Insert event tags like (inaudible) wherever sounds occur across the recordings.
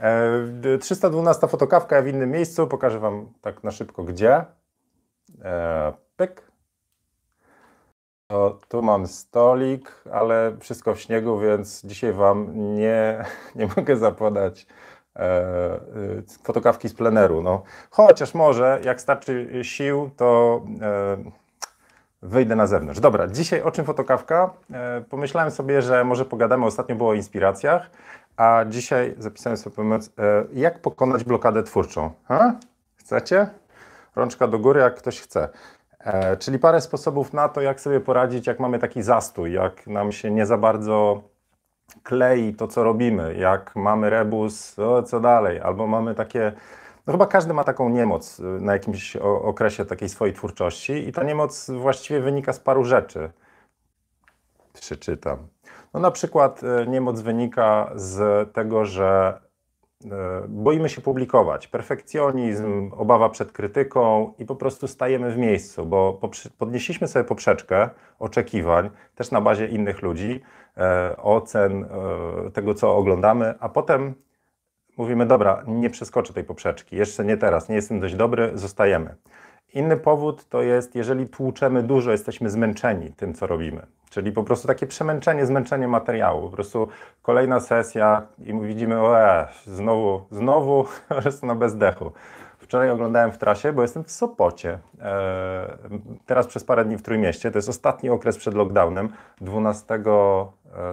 E, 312 fotokawka w innym miejscu. Pokażę Wam tak na szybko gdzie. E, pyk. O, tu mam stolik, ale wszystko w śniegu, więc dzisiaj Wam nie, (laughs) nie mogę zapodać e, e, fotokawki z pleneru. No, chociaż może, jak starczy sił, to e, wyjdę na zewnątrz. Dobra, dzisiaj o czym fotokawka? E, pomyślałem sobie, że może pogadamy, ostatnio było o inspiracjach, a dzisiaj zapisałem sobie pomysł, e, jak pokonać blokadę twórczą. Ha? Chcecie? Rączka do góry, jak ktoś chce. E, czyli parę sposobów na to, jak sobie poradzić, jak mamy taki zastój, jak nam się nie za bardzo klei to, co robimy, jak mamy rebus, o, co dalej, albo mamy takie, no chyba każdy ma taką niemoc y, na jakimś okresie takiej swojej twórczości i ta niemoc właściwie wynika z paru rzeczy. Przeczytam. No na przykład e, niemoc wynika z tego, że e, boimy się publikować. Perfekcjonizm, obawa przed krytyką i po prostu stajemy w miejscu, bo podnieśliśmy sobie poprzeczkę oczekiwań, też na bazie innych ludzi, e, ocen tego, co oglądamy, a potem mówimy, dobra, nie przeskoczę tej poprzeczki, jeszcze nie teraz, nie jestem dość dobry, zostajemy. Inny powód to jest, jeżeli tłuczemy dużo, jesteśmy zmęczeni tym, co robimy. Czyli po prostu takie przemęczenie, zmęczenie materiału. Po prostu kolejna sesja i widzimy, o e, znowu, znowu, (laughs) prostu na bezdechu. Wczoraj oglądałem w trasie, bo jestem w Sopocie. E, teraz przez parę dni w Trójmieście. To jest ostatni okres przed lockdownem. 12, e,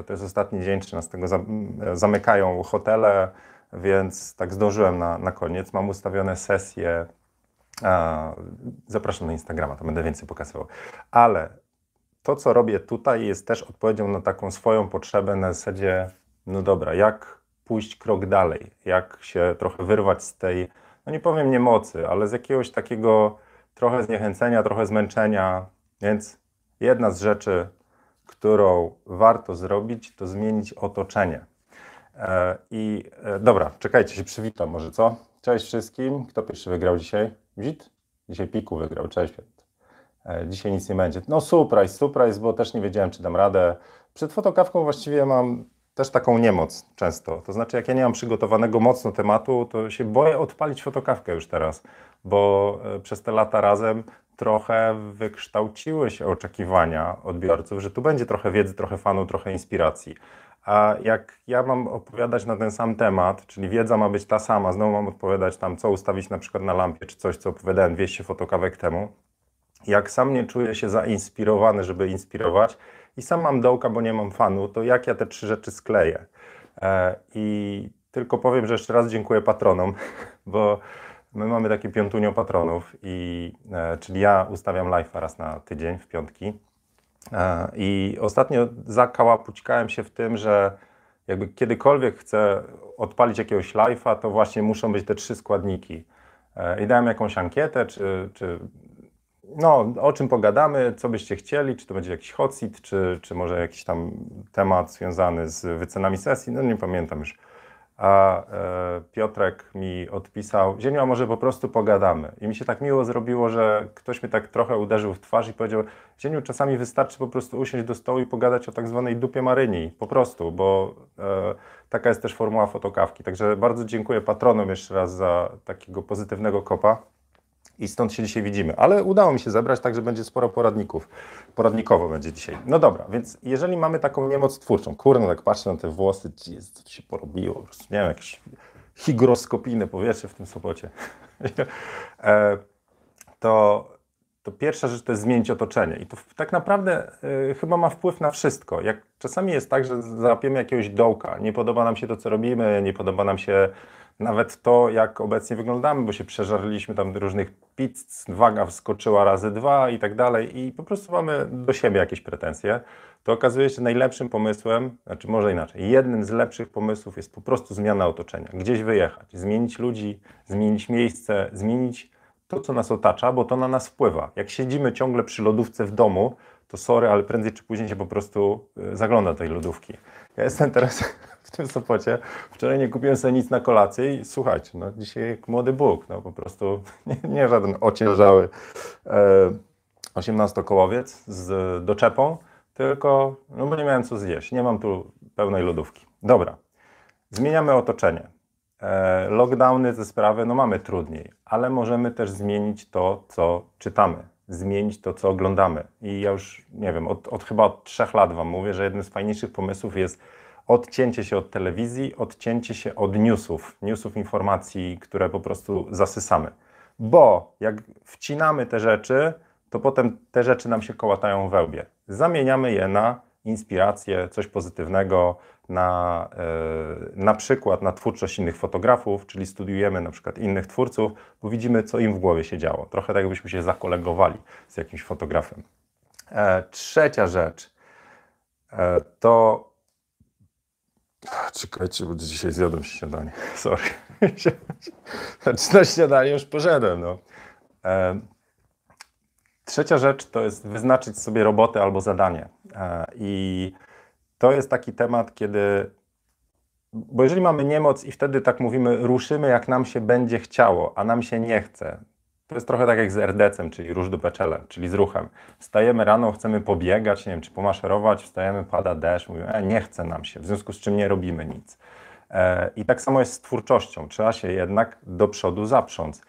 to jest ostatni dzień, 13 zam- e, zamykają hotele, więc tak zdążyłem na, na koniec. Mam ustawione sesje Zapraszam na Instagrama, to będę więcej pokazywał. Ale to, co robię tutaj, jest też odpowiedzią na taką swoją potrzebę na zasadzie, no dobra, jak pójść krok dalej, jak się trochę wyrwać z tej, no nie powiem niemocy, ale z jakiegoś takiego trochę zniechęcenia, trochę zmęczenia. Więc jedna z rzeczy, którą warto zrobić, to zmienić otoczenie. E, I e, dobra, czekajcie, się przywitam może, co? Cześć wszystkim. Kto pierwszy wygrał dzisiaj? Wit? Dzisiaj Piku wygrał. Cześć. E, Dzisiaj nic nie będzie. No surprise, surprise, bo też nie wiedziałem, czy dam radę. Przed fotokawką właściwie mam też taką niemoc często. To znaczy, jak ja nie mam przygotowanego mocno tematu, to się boję odpalić fotokawkę już teraz, bo e, przez te lata razem trochę wykształciły się oczekiwania odbiorców, że tu będzie trochę wiedzy, trochę fanu, trochę inspiracji. A jak ja mam opowiadać na ten sam temat, czyli wiedza ma być ta sama, znowu mam odpowiadać tam, co ustawić na przykład na lampie, czy coś, co opowiadałem 200 fotokawek temu, jak sam nie czuję się zainspirowany, żeby inspirować i sam mam dołka, bo nie mam fanu, to jak ja te trzy rzeczy skleję? E, I tylko powiem, że jeszcze raz dziękuję patronom, (laughs) bo my mamy takie piątunio patronów, i, e, czyli ja ustawiam live'a raz na tydzień w piątki. E, I ostatnio zakałapućkałem się w tym, że jakby kiedykolwiek chcę odpalić jakiegoś live'a, to właśnie muszą być te trzy składniki. E, I dałem jakąś ankietę, czy, czy no, o czym pogadamy, co byście chcieli, czy to będzie jakiś hot seat, czy, czy może jakiś tam temat związany z wycenami sesji, no nie pamiętam już. A e, Piotrek mi odpisał, Zieniu, a może po prostu pogadamy. I mi się tak miło zrobiło, że ktoś mnie tak trochę uderzył w twarz i powiedział, Zieniu, czasami wystarczy po prostu usiąść do stołu i pogadać o tak zwanej dupie Maryni, po prostu, bo e, taka jest też formuła fotokawki. Także bardzo dziękuję patronom jeszcze raz za takiego pozytywnego kopa. I stąd się dzisiaj widzimy. Ale udało mi się zebrać, także będzie sporo poradników. Poradnikowo będzie dzisiaj. No dobra, więc jeżeli mamy taką niemoc twórczą, kurde, tak patrzę na te włosy, tu się porobiło, po prostu, nie wiem, jakieś hygroskopijne powietrze w tym Sopocie. (laughs) E, to, to pierwsza rzecz to jest zmienić otoczenie. I to tak naprawdę y, chyba ma wpływ na wszystko. Jak czasami jest tak, że załapiemy jakiegoś dołka, nie podoba nam się to, co robimy, nie podoba nam się nawet to, jak obecnie wyglądamy, bo się przeżarliśmy tam różnych pizz, waga wskoczyła razy dwa i tak dalej i po prostu mamy do siebie jakieś pretensje, to okazuje się najlepszym pomysłem, znaczy może inaczej, jednym z lepszych pomysłów jest po prostu zmiana otoczenia. Gdzieś wyjechać, zmienić ludzi, zmienić miejsce, zmienić to, co nas otacza, bo to na nas wpływa. Jak siedzimy ciągle przy lodówce w domu, to sorry, ale prędzej czy później się po prostu y, zagląda do tej lodówki. Ja jestem teraz w tym Sopocie. Wczoraj nie kupiłem sobie nic na kolację i słuchajcie, no dzisiaj jak młody Bóg, no po prostu (laughs) nie, nie żaden ociężały e, 18-kołowiec z doczepą, tylko no bo nie miałem co zjeść, nie mam tu pełnej lodówki. Dobra, zmieniamy otoczenie. E, lockdowny, te sprawy, no mamy trudniej, ale możemy też zmienić to, co czytamy, zmienić to, co oglądamy. I ja już, nie wiem, od, od chyba od trzech lat Wam mówię, że jednym z fajniejszych pomysłów jest odcięcie się od telewizji, odcięcie się od newsów, newsów informacji, które po prostu zasysamy. Bo jak wcinamy te rzeczy, to potem te rzeczy nam się kołatają we łbie. Zamieniamy je na inspirację, coś pozytywnego, na, e, na przykład na twórczość innych fotografów, czyli studiujemy na przykład innych twórców, bo widzimy, co im w głowie się działo. Trochę tak, jakbyśmy się zakolegowali z jakimś fotografem. E, trzecia rzecz e, to. Czekajcie, bo dzisiaj zjadłem śniadanie. (laughs) Sorry. Znaczy na śniadanie już poszedłem. No. Trzecia rzecz to jest wyznaczyć sobie robotę albo zadanie. I to jest taki temat, kiedy. Bo jeżeli mamy niemoc i wtedy tak mówimy, ruszymy jak nam się będzie chciało, a nam się nie chce. To jest trochę tak jak z rdc czyli róż do peczele, czyli z ruchem. Wstajemy rano, chcemy pobiegać, nie wiem, czy pomaszerować, wstajemy, pada deszcz, mówimy, e, nie chce nam się, w związku z czym nie robimy nic. E, I tak samo jest z twórczością. Trzeba się jednak do przodu zaprząc.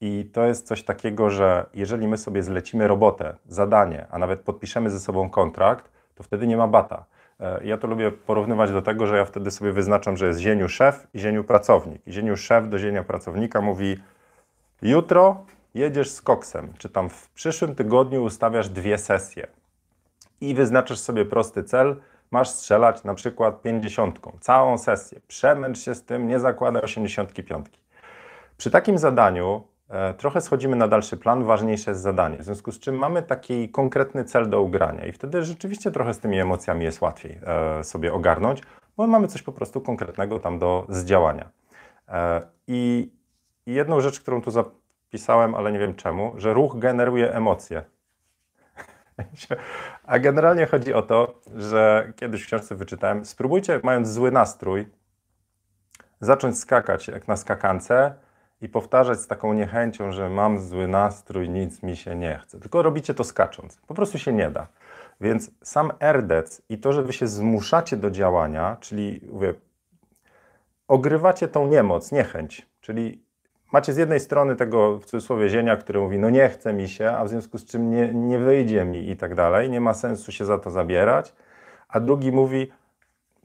I to jest coś takiego, że jeżeli my sobie zlecimy robotę, zadanie, a nawet podpiszemy ze sobą kontrakt, to wtedy nie ma bata. E, ja to lubię porównywać do tego, że ja wtedy sobie wyznaczam, że jest zieniu szef i zieniu pracownik. I zieniu szef do zienia pracownika mówi jutro jedziesz z koksem, czy tam w przyszłym tygodniu ustawiasz dwie sesje i wyznaczasz sobie prosty cel, masz strzelać na przykład pięćdziesiątką, całą sesję, przemęcz się z tym, nie zakładaj osiemdziesiątki piątki. Przy takim zadaniu E, trochę schodzimy na dalszy plan, ważniejsze jest zadanie. W związku z czym mamy taki konkretny cel do ugrania i wtedy rzeczywiście trochę z tymi emocjami jest łatwiej e, sobie ogarnąć, bo mamy coś po prostu konkretnego tam do zdziałania. E, I jedną rzecz, którą tu zapisałem, ale nie wiem czemu, że ruch generuje emocje. (laughs) A generalnie chodzi o to, że kiedyś w książce wyczytałem, spróbujcie, mając zły nastrój, zacząć skakać jak na skakance i powtarzać z taką niechęcią, że mam zły nastrój, nic mi się nie chce. Tylko robicie to skacząc. Po prostu się nie da. Więc sam erdec i to, że wy się zmuszacie do działania, czyli mówię, ogrywacie tą niemoc, niechęć, czyli macie z jednej strony tego w cudzysłowie zienia, który mówi, no nie chce mi się, a w związku z czym nie, nie wyjdzie mi i tak dalej, nie ma sensu się za to zabierać, a drugi mówi,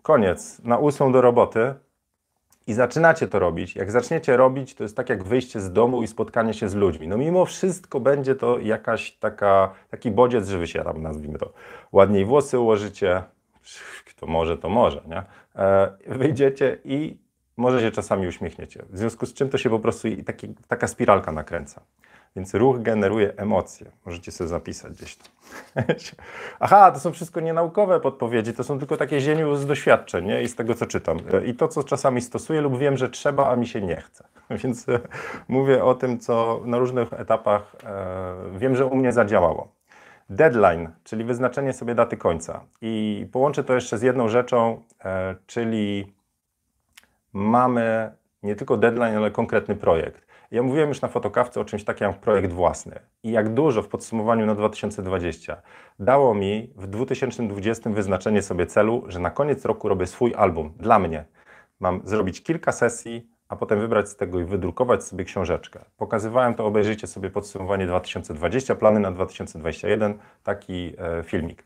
koniec, na ósmą do roboty, i zaczynacie to robić, jak zaczniecie robić, to jest tak jak wyjście z domu i spotkanie się z ludźmi. No mimo wszystko będzie to jakaś taka, taki bodziec, że wy się tam, nazwijmy to, ładniej włosy ułożycie, kto może, to może, nie? E, wyjdziecie i może się czasami uśmiechniecie. W związku z czym to się po prostu taki, taka spiralka nakręca. Więc ruch generuje emocje. Możecie sobie zapisać gdzieś tam. (laughs) Aha, to są wszystko nienaukowe podpowiedzi, to są tylko takie zieniu z doświadczeń nie? i z tego, co czytam. I to, co czasami stosuję lub wiem, że trzeba, a mi się nie chce. (laughs) Więc e, mówię o tym, co na różnych etapach e, wiem, że u mnie zadziałało. Deadline, czyli wyznaczenie sobie daty końca. I połączę to jeszcze z jedną rzeczą, e, czyli mamy nie tylko deadline, ale konkretny projekt. Ja mówiłem już na fotokawce o czymś takim jak projekt własny i jak dużo w podsumowaniu na 2020 dało mi w 2020 wyznaczenie sobie celu, że na koniec roku robię swój album dla mnie. Mam zrobić kilka sesji, a potem wybrać z tego i wydrukować sobie książeczkę. Pokazywałem to, obejrzyjcie sobie podsumowanie 2020, plany na 2021, taki e, filmik.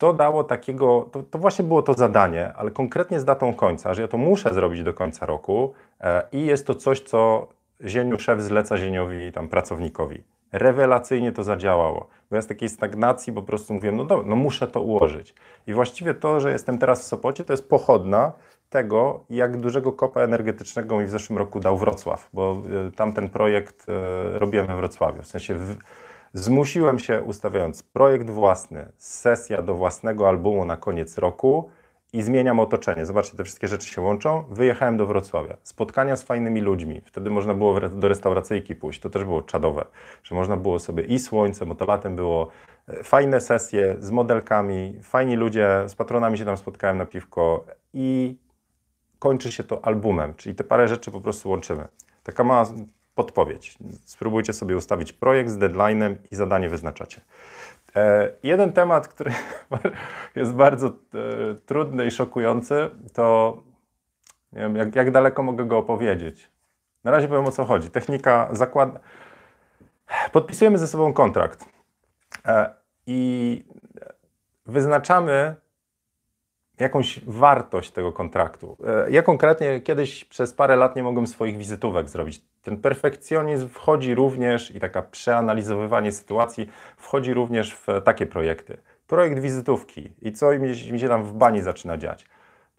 To dało takiego, to, to, właśnie było to zadanie, ale konkretnie z datą końca, że ja to muszę zrobić do końca roku e, i jest to coś, co zieniu szef zleca zieniowi tam pracownikowi. Rewelacyjnie to zadziałało. Bo ja z takiej stagnacji po prostu mówiłem, no dobra, no muszę to ułożyć. I właściwie to, że jestem teraz w Sopocie, to jest pochodna tego, jak dużego kopa energetycznego mi w zeszłym roku dał Wrocław, bo y, tamten projekt y, robiłem we Wrocławiu. W sensie w, zmusiłem się ustawiając projekt własny, sesja do własnego albumu na koniec roku, i zmieniam otoczenie. Zobaczcie, te wszystkie rzeczy się łączą. Wyjechałem do Wrocławia. Spotkania z fajnymi ludźmi. Wtedy można było do restauracyjki pójść. To też było czadowe, że można było sobie i słońce, bo to latem było e, fajne sesje z modelkami, fajni ludzie, z patronami się tam spotkałem na piwko i kończy się to albumem, czyli te parę rzeczy po prostu łączymy. Taka mała podpowiedź. Spróbujcie sobie ustawić projekt z deadline'em i zadanie wyznaczacie. E, jeden temat, który (laughs) jest bardzo e, trudny i szokujący, to Nie wiem, jak, jak daleko mogę go opowiedzieć. Na razie powiem o co chodzi. Technika zakłada. Podpisujemy ze sobą kontrakt e, i wyznaczamy jakąś wartość tego kontraktu. E, ja konkretnie kiedyś przez parę lat nie mogłem swoich wizytówek zrobić. Ten perfekcjonizm wchodzi również i taka przeanalizowywanie sytuacji wchodzi również w takie projekty. Projekt wizytówki i co mi, się tam w bani zaczyna dziać.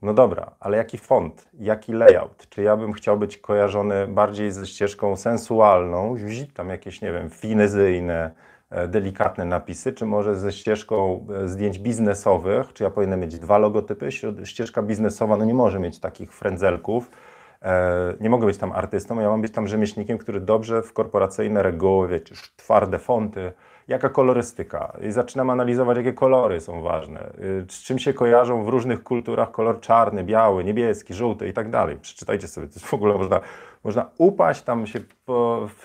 No dobra, ale jaki font, jaki layout? Czy ja bym chciał być kojarzony bardziej ze ścieżką sensualną, tam jakieś, nie wiem, finezyjne, delikatne napisy, czy może ze ścieżką e, zdjęć biznesowych, czy ja powinienem mieć dwa logotypy, ścieżka biznesowa no nie może mieć takich frędzelków, e, nie mogę być tam artystą, ja mam być tam rzemieślnikiem, który dobrze w korporacyjne reguły, wiecie, twarde fonty, jaka kolorystyka. I zaczynam analizować, jakie kolory są ważne, z czym się kojarzą w różnych kulturach kolor czarny, biały, niebieski, żółty i tak dalej. Przeczytajcie sobie, to w ogóle można można upaść, tam się po, w,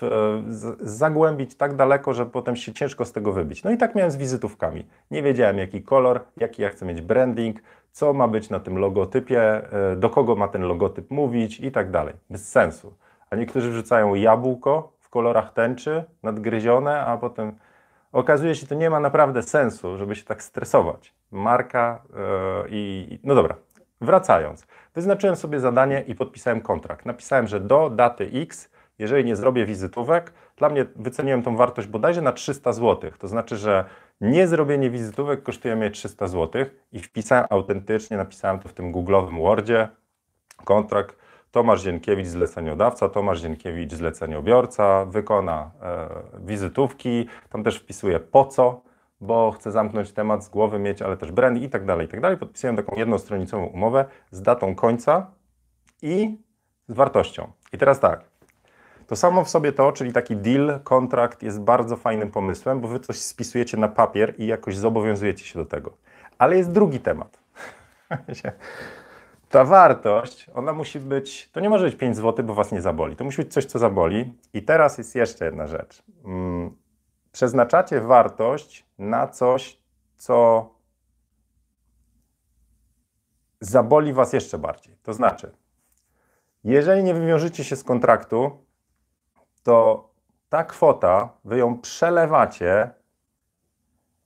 z, zagłębić tak daleko, że potem się ciężko z tego wybić. No i tak miałem z wizytówkami. Nie wiedziałem, jaki kolor, jaki ja chcę mieć branding, co ma być na tym logotypie, e, do kogo ma ten logotyp mówić i tak dalej. Bez sensu. A niektórzy wrzucają jabłko w kolorach tęczy, nadgryzione, a potem okazuje się, to nie ma naprawdę sensu, żeby się tak stresować. Marka yy, i. No dobra, wracając. Wyznaczyłem sobie zadanie i podpisałem kontrakt. Napisałem, że do daty X, jeżeli nie zrobię wizytówek, dla mnie wyceniłem tą wartość bodajże na 300 zł. To znaczy, że nie zrobienie wizytówek kosztuje mnie 300 zł i wpisałem autentycznie, napisałem to w tym Google'owym Wordzie, kontrakt Tomasz Zienkiewicz, zleceniodawca, Tomasz Zienkiewicz, zleceniobiorca, wykona e, wizytówki, tam też wpisuję po co, bo chcę zamknąć temat z głowy, mieć, ale też brand i tak dalej, i tak dalej. Podpisałem taką jednostronicową umowę z datą końca i z wartością. I teraz tak, to samo w sobie to, czyli taki deal, kontrakt jest bardzo fajnym pomysłem, bo wy coś spisujecie na papier i jakoś zobowiązujecie się do tego. Ale jest drugi temat. (laughs) Ta wartość, ona musi być, to nie może być 5 zł, bo was nie zaboli. To musi być coś, co zaboli. I teraz jest jeszcze jedna rzecz. Przeznaczacie wartość na coś, co zaboli Was jeszcze bardziej. To znaczy, jeżeli nie wywiążecie się z kontraktu, to ta kwota, Wy ją przelewacie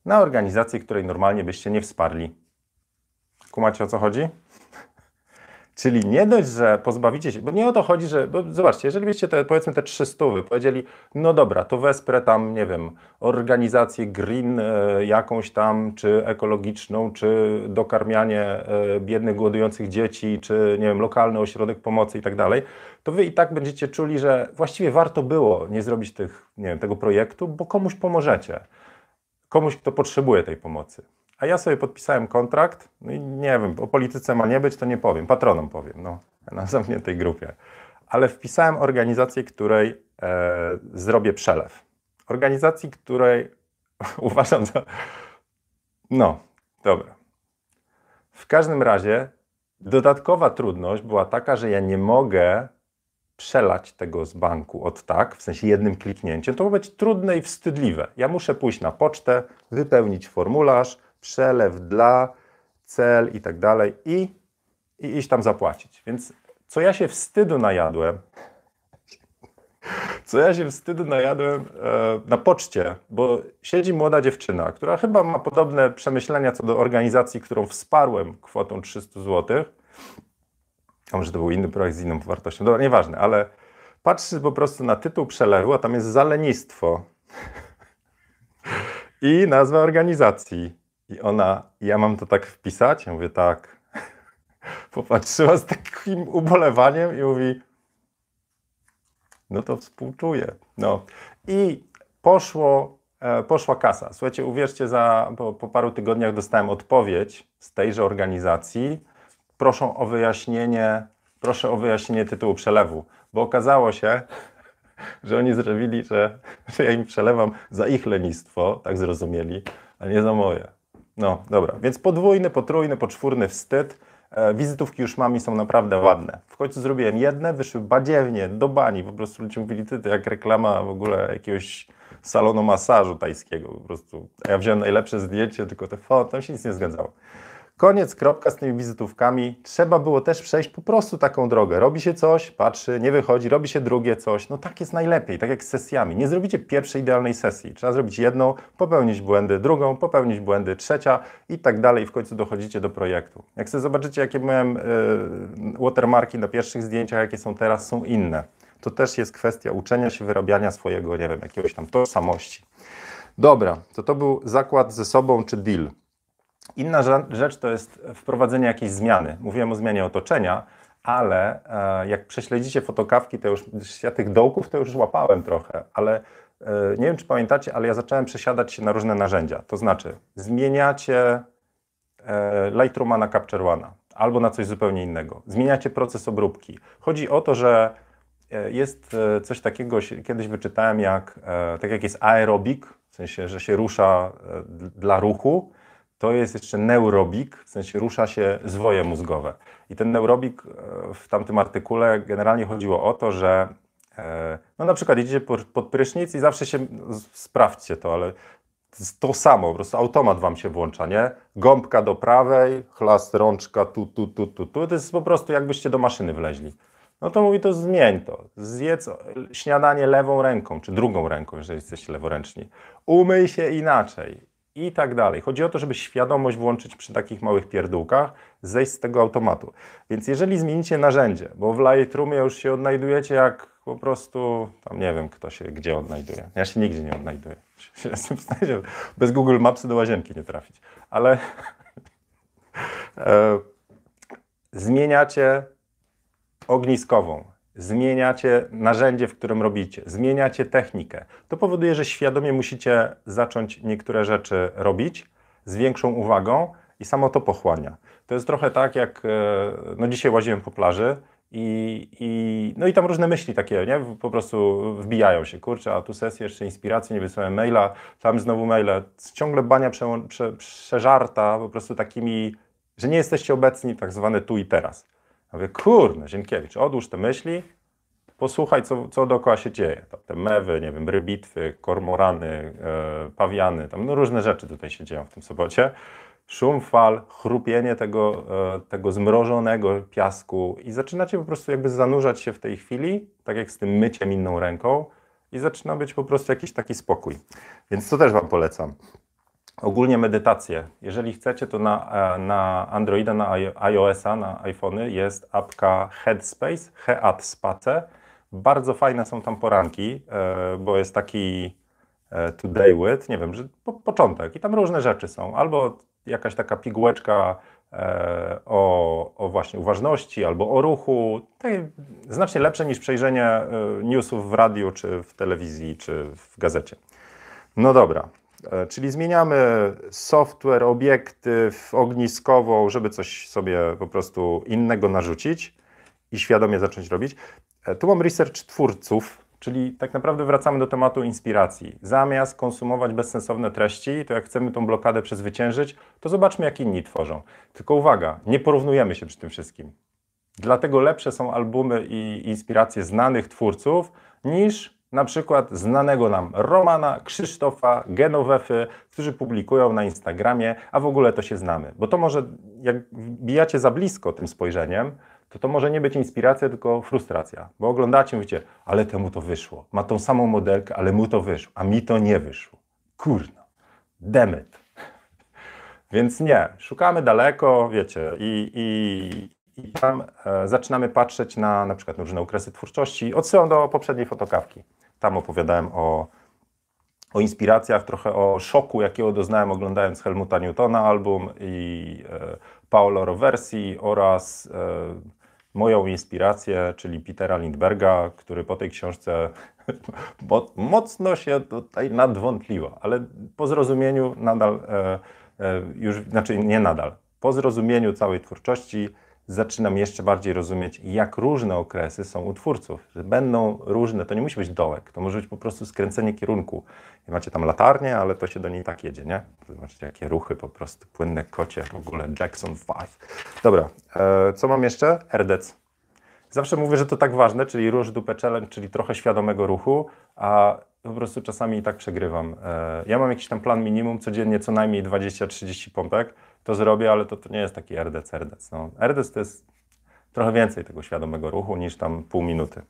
na organizację, której normalnie byście nie wsparli. Kumacie o co chodzi? Czyli nie dość, że pozbawicie się, bo nie o to chodzi, że, zobaczcie, jeżeli byście te, powiedzmy te trzy stówy powiedzieli, no dobra, to wesprę tam, nie wiem, organizację green e, jakąś tam, czy ekologiczną, czy dokarmianie e, biednych, głodujących dzieci, czy nie wiem, lokalny ośrodek pomocy i tak dalej, to wy i tak będziecie czuli, że właściwie warto było nie zrobić tych, nie wiem, tego projektu, bo komuś pomożecie. Komuś, kto potrzebuje tej pomocy. A ja sobie podpisałem kontrakt, no i nie wiem, o polityce ma nie być, to nie powiem, patronom powiem, no, na zamkniętej grupie. Ale wpisałem organizację, której e, zrobię przelew. Organizacji, której (laughs) uważam za. No, dobra. W każdym razie dodatkowa trudność była taka, że ja nie mogę przelać tego z banku od tak, w sensie jednym kliknięciem. To ma być trudne i wstydliwe. Ja muszę pójść na pocztę, wypełnić formularz, przelew dla, cel i tak dalej i, i iść tam zapłacić. Więc co ja się wstydu najadłem, co ja się wstydu najadłem e, na poczcie, bo siedzi młoda dziewczyna, która chyba ma podobne przemyślenia co do organizacji, którą wsparłem kwotą 300 zł. A może to był inny projekt z inną wartością, dobra, nieważne, ale patrzy po prostu na tytuł przelewu, a tam jest zalenistwo i nazwa organizacji. I ona, ja mam to tak wpisać? Ja mówię, tak. (laughs) Popatrzyła z takim ubolewaniem i mówi, no to współczuję. No. I poszło, e, poszła kasa. Słuchajcie, uwierzcie, za, po, po paru tygodniach dostałem odpowiedź z tejże organizacji. Proszę o wyjaśnienie, proszę o wyjaśnienie tytułu przelewu, bo okazało się, (laughs) że oni zrobili, że, że ja im przelewam za ich lenistwo, tak zrozumieli, a nie za moje. No, dobra. Więc podwójny, potrójny, poczwórny wstyd. E, wizytówki już mam i są naprawdę ładne. W końcu zrobiłem jedne, wyszły badziewnie, do bani. Po prostu ludzie mówili, ty, to jak reklama w ogóle jakiegoś salonu masażu tajskiego. Po prostu. Ja wziąłem najlepsze zdjęcie, tylko te foto, tam się nic nie zgadzało. Koniec, kropka z tymi wizytówkami. Trzeba było też przejść po prostu taką drogę. Robi się coś, patrzy, nie wychodzi, robi się drugie coś. No tak jest najlepiej, tak jak z sesjami. Nie zrobicie pierwszej idealnej sesji. Trzeba zrobić jedną, popełnić błędy, drugą, popełnić błędy, trzecia i tak dalej. W końcu dochodzicie do projektu. Jak sobie zobaczycie, jakie miałem y, watermarki na pierwszych zdjęciach, jakie są teraz, są inne. To też jest kwestia uczenia się, wyrabiania swojego, nie wiem, jakiegoś tam tożsamości. Dobra, to to był zakład ze sobą czy deal. Inna rzecz to jest wprowadzenie jakiejś zmiany. Mówiłem o zmianie otoczenia, ale e, jak prześledzicie fotokawki, to już ja tych dołków to już łapałem trochę, ale e, nie wiem, czy pamiętacie, ale ja zacząłem przesiadać się na różne narzędzia. To znaczy, zmieniacie e, Lightrooma na Capture One albo na coś zupełnie innego. Zmieniacie proces obróbki. Chodzi o to, że jest coś takiego, kiedyś wyczytałem, jak, tak jak jest aerobik, w sensie, że się rusza dla ruchu, to jest jeszcze neurobik, w sensie rusza się zwoje mózgowe. I ten neurobik e, w tamtym artykule generalnie chodziło o to, że e, no na przykład idziecie pod prysznic i zawsze się, sprawdźcie to, ale to samo, po prostu automat wam się włącza, nie? Gąbka do prawej, chlast rączka tu, tu, tu, tu, tu. To jest po prostu jakbyście do maszyny wleźli. No to mówi to zmień to. Zjedz śniadanie lewą ręką, czy drugą ręką, jeżeli jesteście leworęczni. Umyj się inaczej i tak dalej. Chodzi o to, żeby świadomość włączyć przy takich małych pierdółkach, zejść z tego automatu. Więc jeżeli zmienicie narzędzie, bo w Lightroomie już się odnajdujecie jak po prostu, tam nie wiem kto się gdzie odnajduje. Ja się nigdzie nie odnajduję. (laughs) W bez Google Maps do łazienki nie trafić. Ale (laughs) e, zmieniacie ogniskową, zmieniacie narzędzie, w którym robicie, zmieniacie technikę. To powoduje, że świadomie musicie zacząć niektóre rzeczy robić z większą uwagą i samo to pochłania. To jest trochę tak, jak e, no dzisiaj łaziłem po plaży i, i, no i tam różne myśli takie, nie? Po prostu wbijają się, kurczę, a tu sesja, jeszcze inspiracji, nie wysłałem maila, tam znowu maile. Ciągle bania prze, prze, przeżarta po prostu takimi, że nie jesteście obecni tak zwane tu i teraz. Ja mówię, kurde, Zienkiewicz, odłóż te myśli, posłuchaj, co, co dookoła się dzieje. Tam te mewy, nie wiem, rybitwy, kormorany, e, pawiany, tam no różne rzeczy tutaj się dzieją w tym sobocie. Szum fal, chrupienie tego, e, tego zmrożonego piasku i zaczynacie po prostu jakby zanurzać się w tej chwili, tak jak z tym myciem inną ręką i zaczyna być po prostu jakiś taki spokój. Więc to też Wam polecam. Ogólnie medytację. Jeżeli chcecie, to na, e, na Androida, na iOS-a, na iPhony jest apka Headspace, Headspace. Bardzo fajne są tam poranki, e, bo jest taki e, today with, nie wiem, że po, początek i tam różne rzeczy są. Albo jakaś taka pigułeczka o, o właśnie uważności albo o ruchu. znacznie lepsze niż przejrzenie newsów w radiu, czy w telewizji, czy w gazecie. No dobra, czyli zmieniamy software, obiektyw, ogniskową, żeby coś sobie po prostu innego narzucić i świadomie zacząć robić. E, tu mam research twórców, czyli tak naprawdę wracamy do tematu inspiracji. Zamiast konsumować bezsensowne treści, to jak chcemy tą blokadę przezwyciężyć, to zobaczmy, jak inni tworzą. Tylko uwaga, nie porównujemy się przy tym wszystkim. Dlatego lepsze są albumy i inspiracje znanych twórców niż na przykład znanego nam Romana, Krzysztofa, Genowefy, którzy publikują na Instagramie, a w ogóle to się znamy. Bo to może, jak bijacie za blisko tym spojrzeniem, to to może nie być inspiracja, tylko frustracja. Bo oglądacie mówicie, ale temu to wyszło. Ma tą samą modelkę, ale mu to wyszło, a mi to nie wyszło. Kurno, demet. (laughs) Więc nie, szukamy daleko, wiecie, i, i, i tam e, zaczynamy patrzeć na na przykład różne okresy twórczości. Odsyłam do poprzedniej fotokawki. Tam opowiadałem o, o inspiracjach, trochę o szoku, jakiego doznałem oglądając Helmuta Newtona album i e, Paolo Roversi oraz e, moją inspirację, czyli Petera Lindberga, który po tej książce (laughs) mocno się tutaj nadwątliło, ale po zrozumieniu nadal, e, e, już, znaczy nie nadal, po zrozumieniu całej twórczości zaczynam jeszcze bardziej rozumieć, jak różne okresy są u twórców. Że będą różne, to nie musi być dołek, to może być po prostu skręcenie kierunku. I macie tam latarnię, ale to się do niej tak jedzie, nie? Zobaczcie, jakie ruchy po prostu, płynne kocie, w ogóle Jackson 5. Dobra, e, co mam jeszcze? Erdec. Zawsze mówię, że to tak ważne, czyli rusz dupę challenge, czyli trochę świadomego ruchu, a po prostu czasami i tak przegrywam. E, ja mam jakiś tam plan minimum, codziennie co najmniej 20-30 pompek to zrobię, ale to, to nie jest taki RDC, RDC. No, RDC to jest trochę więcej tego świadomego ruchu niż tam pół minuty.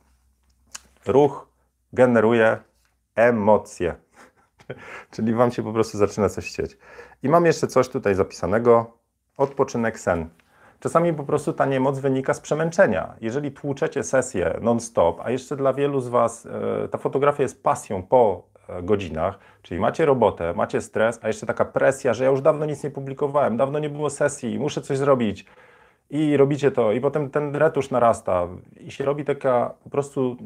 Ruch generuje emocje, (laughs) czyli wam się po prostu zaczyna coś chcieć. I mam jeszcze coś tutaj zapisanego, odpoczynek sen. Czasami po prostu ta niemoc wynika z przemęczenia. Jeżeli tłuczecie sesję non-stop, a jeszcze dla wielu z Was e, ta fotografia jest pasją po godzinach, czyli macie robotę, macie stres, a jeszcze taka presja, że ja już dawno nic nie publikowałem, dawno nie było sesji, muszę coś zrobić i robicie to, i potem ten retusz narasta i się robi taka po prostu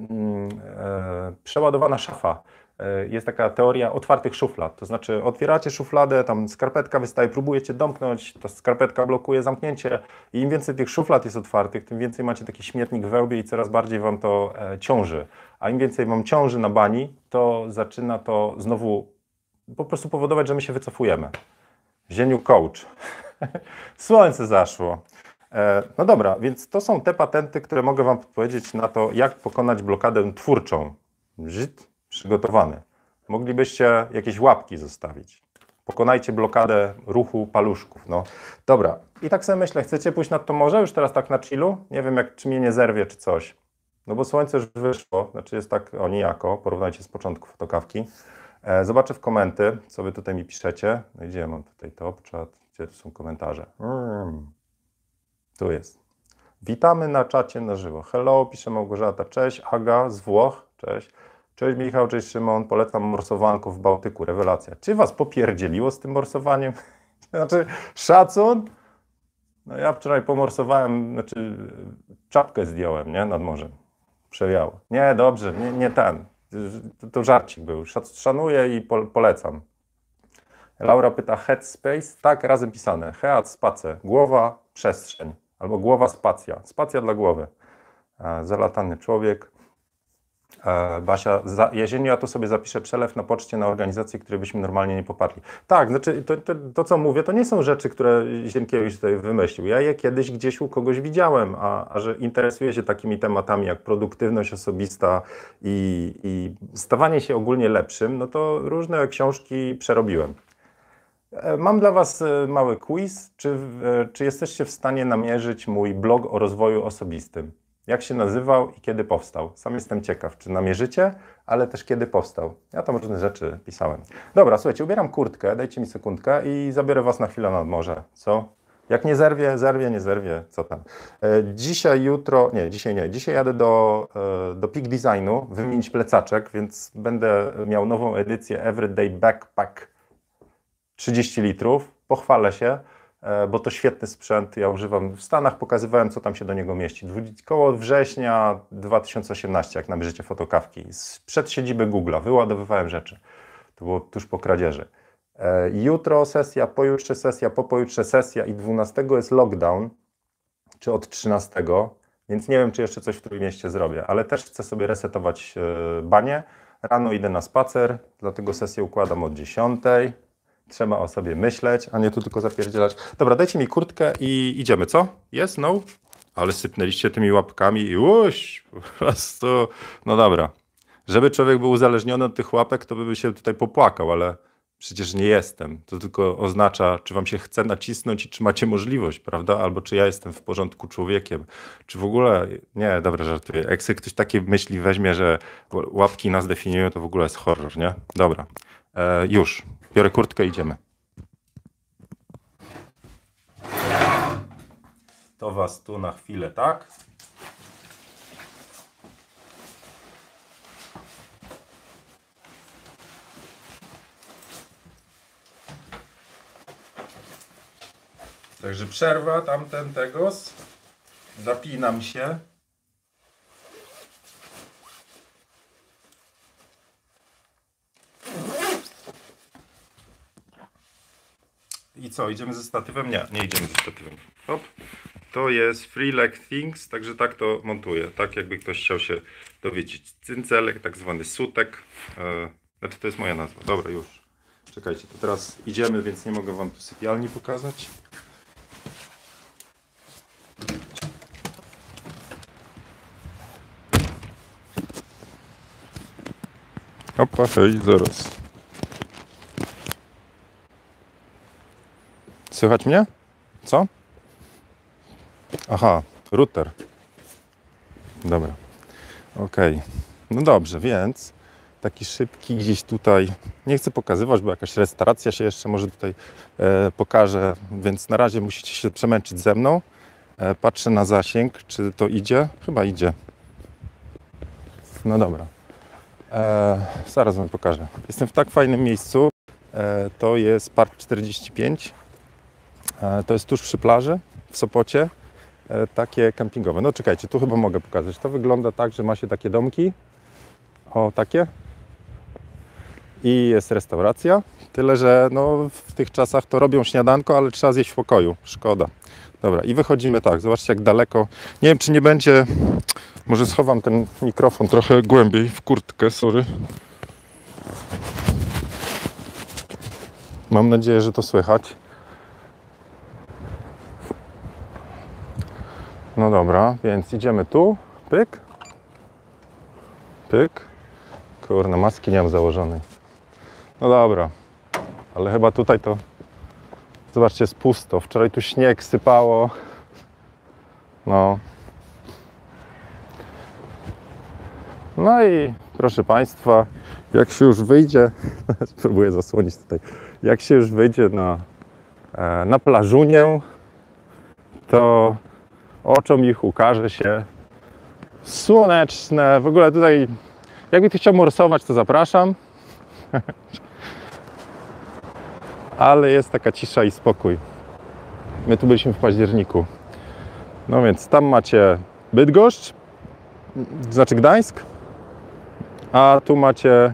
e, przeładowana szafa. E, jest taka teoria otwartych szuflad. To znaczy, otwieracie szufladę, tam skarpetka wystaje, próbujecie domknąć, ta skarpetka blokuje zamknięcie, i im więcej tych szuflad jest otwartych, tym więcej macie taki śmietnik we łbie i coraz bardziej wam to e, ciąży. A im więcej wam ciąży na bani, to zaczyna to znowu po prostu powodować, że my się wycofujemy. Zieniu coach. (laughs) Słońce zaszło. E, no dobra, więc to są te patenty, które mogę Wam powiedzieć na to, jak pokonać blokadę twórczą. Żyd przygotowany. Moglibyście jakieś łapki zostawić. Pokonajcie blokadę ruchu paluszków. No dobra, i tak sobie myślę, chcecie pójść nad to morze już teraz tak na chillu? Nie wiem, jak, czy mnie nie zerwie, czy coś. No bo słońce już wyszło, znaczy jest tak o nijako, porównajcie z początku fotokawki. E, zobaczę w komenty, co wy tutaj mi piszecie. No gdzie mam tutaj top chat, gdzie są komentarze? Mm. Tu jest. Witamy na czacie na żywo. Hello, pisze Małgorzata. Cześć, Aga z Włoch. Cześć. Cześć Michał, cześć Szymon. Polecam morsowanko w Bałtyku. Rewelacja. Czy was popierdzieliło z tym morsowaniem? (laughs) znaczy, szacun? No ja wczoraj pomorsowałem, znaczy czapkę zdjąłem, nie? Nad morzem. Przewiało. Nie, dobrze, nie, nie ten. To, to żarcik był. Szanuję i po, polecam. Laura pyta headspace. Tak, razem pisane. Head, space. Głowa, przestrzeń. Albo głowa spacja. Spacja dla głowy. Zalatany człowiek. E, Basia, za, jesienią ja tu sobie zapiszę przelew na poczcie na organizacje, które byśmy normalnie nie poparli. Tak, znaczy to, to, to, co mówię, to nie są rzeczy, które Zienkiewicz tutaj wymyślił. Ja je kiedyś gdzieś u kogoś widziałem, a, a że interesuję się takimi tematami jak produktywność osobista i, i stawanie się ogólnie lepszym, no to różne książki przerobiłem. E, mam dla Was e, mały quiz. Czy, czy jesteście w stanie namierzyć mój blog o rozwoju osobistym? Jak się nazywał i kiedy powstał? Sam jestem ciekaw, czy namierzycie, ale też kiedy powstał. Ja tam różne rzeczy pisałem. Dobra, słuchajcie, ubieram kurtkę, dajcie mi sekundkę i zabiorę Was na chwilę nad morze. Co? Jak nie zerwie, zerwie, nie zerwie, co tam. Dzisiaj, jutro, nie, dzisiaj nie. Dzisiaj jadę do, do Peak Designu wymienić plecaczek, więc będę miał nową edycję Everyday Backpack 30 litrów. Pochwalę się, e, bo to świetny sprzęt. Ja używam w Stanach, pokazywałem, co tam się do niego mieści. Koło września 2018, jak namierzycie fotokawki. Przed siedziby Google'a wyładowywałem rzeczy. To było tuż po kradzieży. E, jutro sesja, pojutrze sesja, po pojutrze sesja i 12 jest lockdown, czy od 13, więc nie wiem, czy jeszcze coś w Trójmieście zrobię, ale też chcę sobie resetować e, banie. Rano idę na spacer, dlatego sesję układam od 10. Trzeba o sobie myśleć, a nie tu tylko zapierdzielać. Dobra, dajcie mi kurtkę i idziemy, co? Jest? No? Ale sypnęliście tymi łapkami i uś, po prostu, no dobra. Żeby człowiek był uzależniony od tych łapek, to by się tutaj popłakał, ale przecież nie jestem. To tylko oznacza, czy wam się chce nacisnąć i czy macie możliwość, prawda? Albo czy ja jestem w porządku człowiekiem. Czy w ogóle, nie, dobra, żartuję. Jak sobie ktoś takie myśli weźmie, że łapki nas definiują, to w ogóle jest horror, nie? Dobra, e, już. Biorę kurtkę, idziemy. To was tu na chwilę, tak? Także przerwa tamten tegos. Zapinam się. Co, idziemy ze statywem? Nie, nie idziemy ze statywem. Hop. To jest Free Leg Things, także tak to montuję. Tak jakby ktoś chciał się dowiedzieć. Cyncelek, tak zwany sutek. E, znaczy to jest moja nazwa. Dobra, już. Czekajcie, to teraz idziemy, więc nie mogę Wam tu sypialni pokazać. Opa, hej, zaraz. Słychać mnie? Co? Aha, router. Dobra. Okej. No dobrze, więc taki szybki gdzieś tutaj. Nie chcę pokazywać, bo jakaś restauracja się jeszcze może tutaj e, pokaże, więc na razie musicie się przemęczyć ze mną. E, patrzę na zasięg, czy to idzie? Chyba idzie. No dobra. E, zaraz wam pokażę. Jestem w tak fajnym miejscu. E, to jest Park 45. E, to jest tuż przy plaży w Sopocie. E, takie kempingowe. No czekajcie, tu chyba mogę pokazać. To wygląda tak, że ma się takie domki. O, takie. I jest restauracja. Tyle, że no, w tych czasach to robią śniadanko, ale trzeba zjeść w pokoju. Szkoda. Dobra, i wychodzimy tak. Zobaczcie, jak daleko. Nie wiem, czy nie będzie. Może schowam ten mikrofon trochę głębiej w kurtkę, sorry. Mam nadzieję, że to słychać. No dobra, więc idziemy tu. Pyk. Pyk. Kurna, maski nie mam założonej. No dobra, ale chyba tutaj to. Zobaczcie, jest pusto. Wczoraj tu śnieg sypało. No. No i proszę Państwa, jak się już wyjdzie, (laughs) spróbuję zasłonić tutaj, jak się już wyjdzie na, e, na plażunię, to oczom ich ukaże się słoneczne. W ogóle tutaj, jakby ty chciał morsować, to zapraszam. (laughs) Ale jest taka cisza i spokój. My tu byliśmy w październiku. No więc tam macie Bydgoszcz, znaczy Gdańsk, a tu macie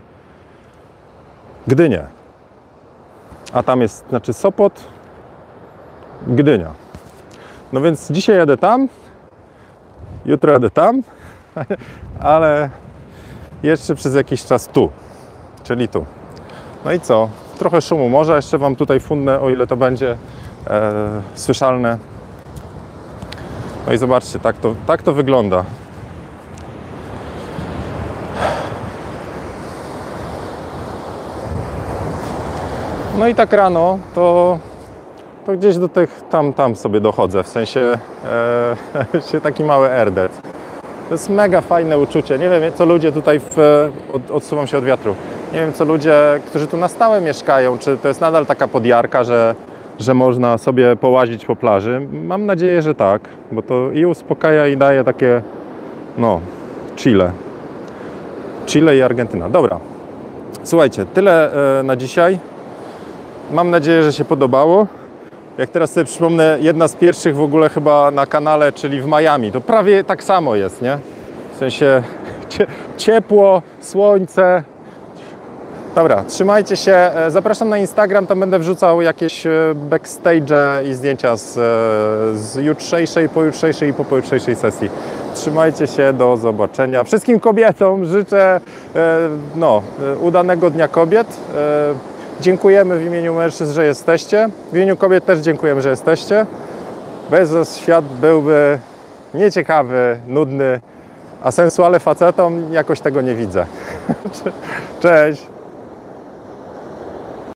Gdynię. A tam jest, znaczy Sopot, Gdynia. No więc dzisiaj jadę tam, jutro jadę tam, (laughs) ale jeszcze przez jakiś czas tu, czyli tu. No i co? Trochę szumu może jeszcze Wam tutaj fundnę, o ile to będzie e, słyszalne. No i zobaczcie, tak to, tak to wygląda. No i tak rano to, to gdzieś do tych tam, tam sobie dochodzę, w sensie e, (laughs) się taki mały erdet. To jest mega fajne uczucie. Nie wiem, co ludzie tutaj, w, od, odsuwam się od wiatru, nie wiem, co ludzie, którzy tu na stałe mieszkają, czy to jest nadal taka podjarka, że, że można sobie połazić po plaży. Mam nadzieję, że tak, bo to i uspokaja i daje takie, no, Chile. Chile i Argentyna. Dobra. Słuchajcie, tyle e, na dzisiaj. Mam nadzieję, że się podobało. Jak teraz sobie przypomnę, jedna z pierwszych w ogóle chyba na kanale, czyli w Miami. To prawie tak samo jest, nie? W sensie (laughs) cie- ciepło, słońce. Dobra, trzymajcie się. E, Zapraszam na Instagram, tam będę wrzucał jakieś e, backstage i zdjęcia z, e, z jutrzejszej, pojutrzejszej i po pojutrzejszej sesji. Trzymajcie się, do zobaczenia. Wszystkim kobietom życzę no, udanego Dnia Kobiet. Dziękujemy w imieniu mężczyzn, że jesteście. W imieniu kobiet też dziękujemy, że jesteście. Bez was świat byłby nieciekawy, nudny, a sensuale facetom jakoś tego nie widzę. (laughs) Cześć!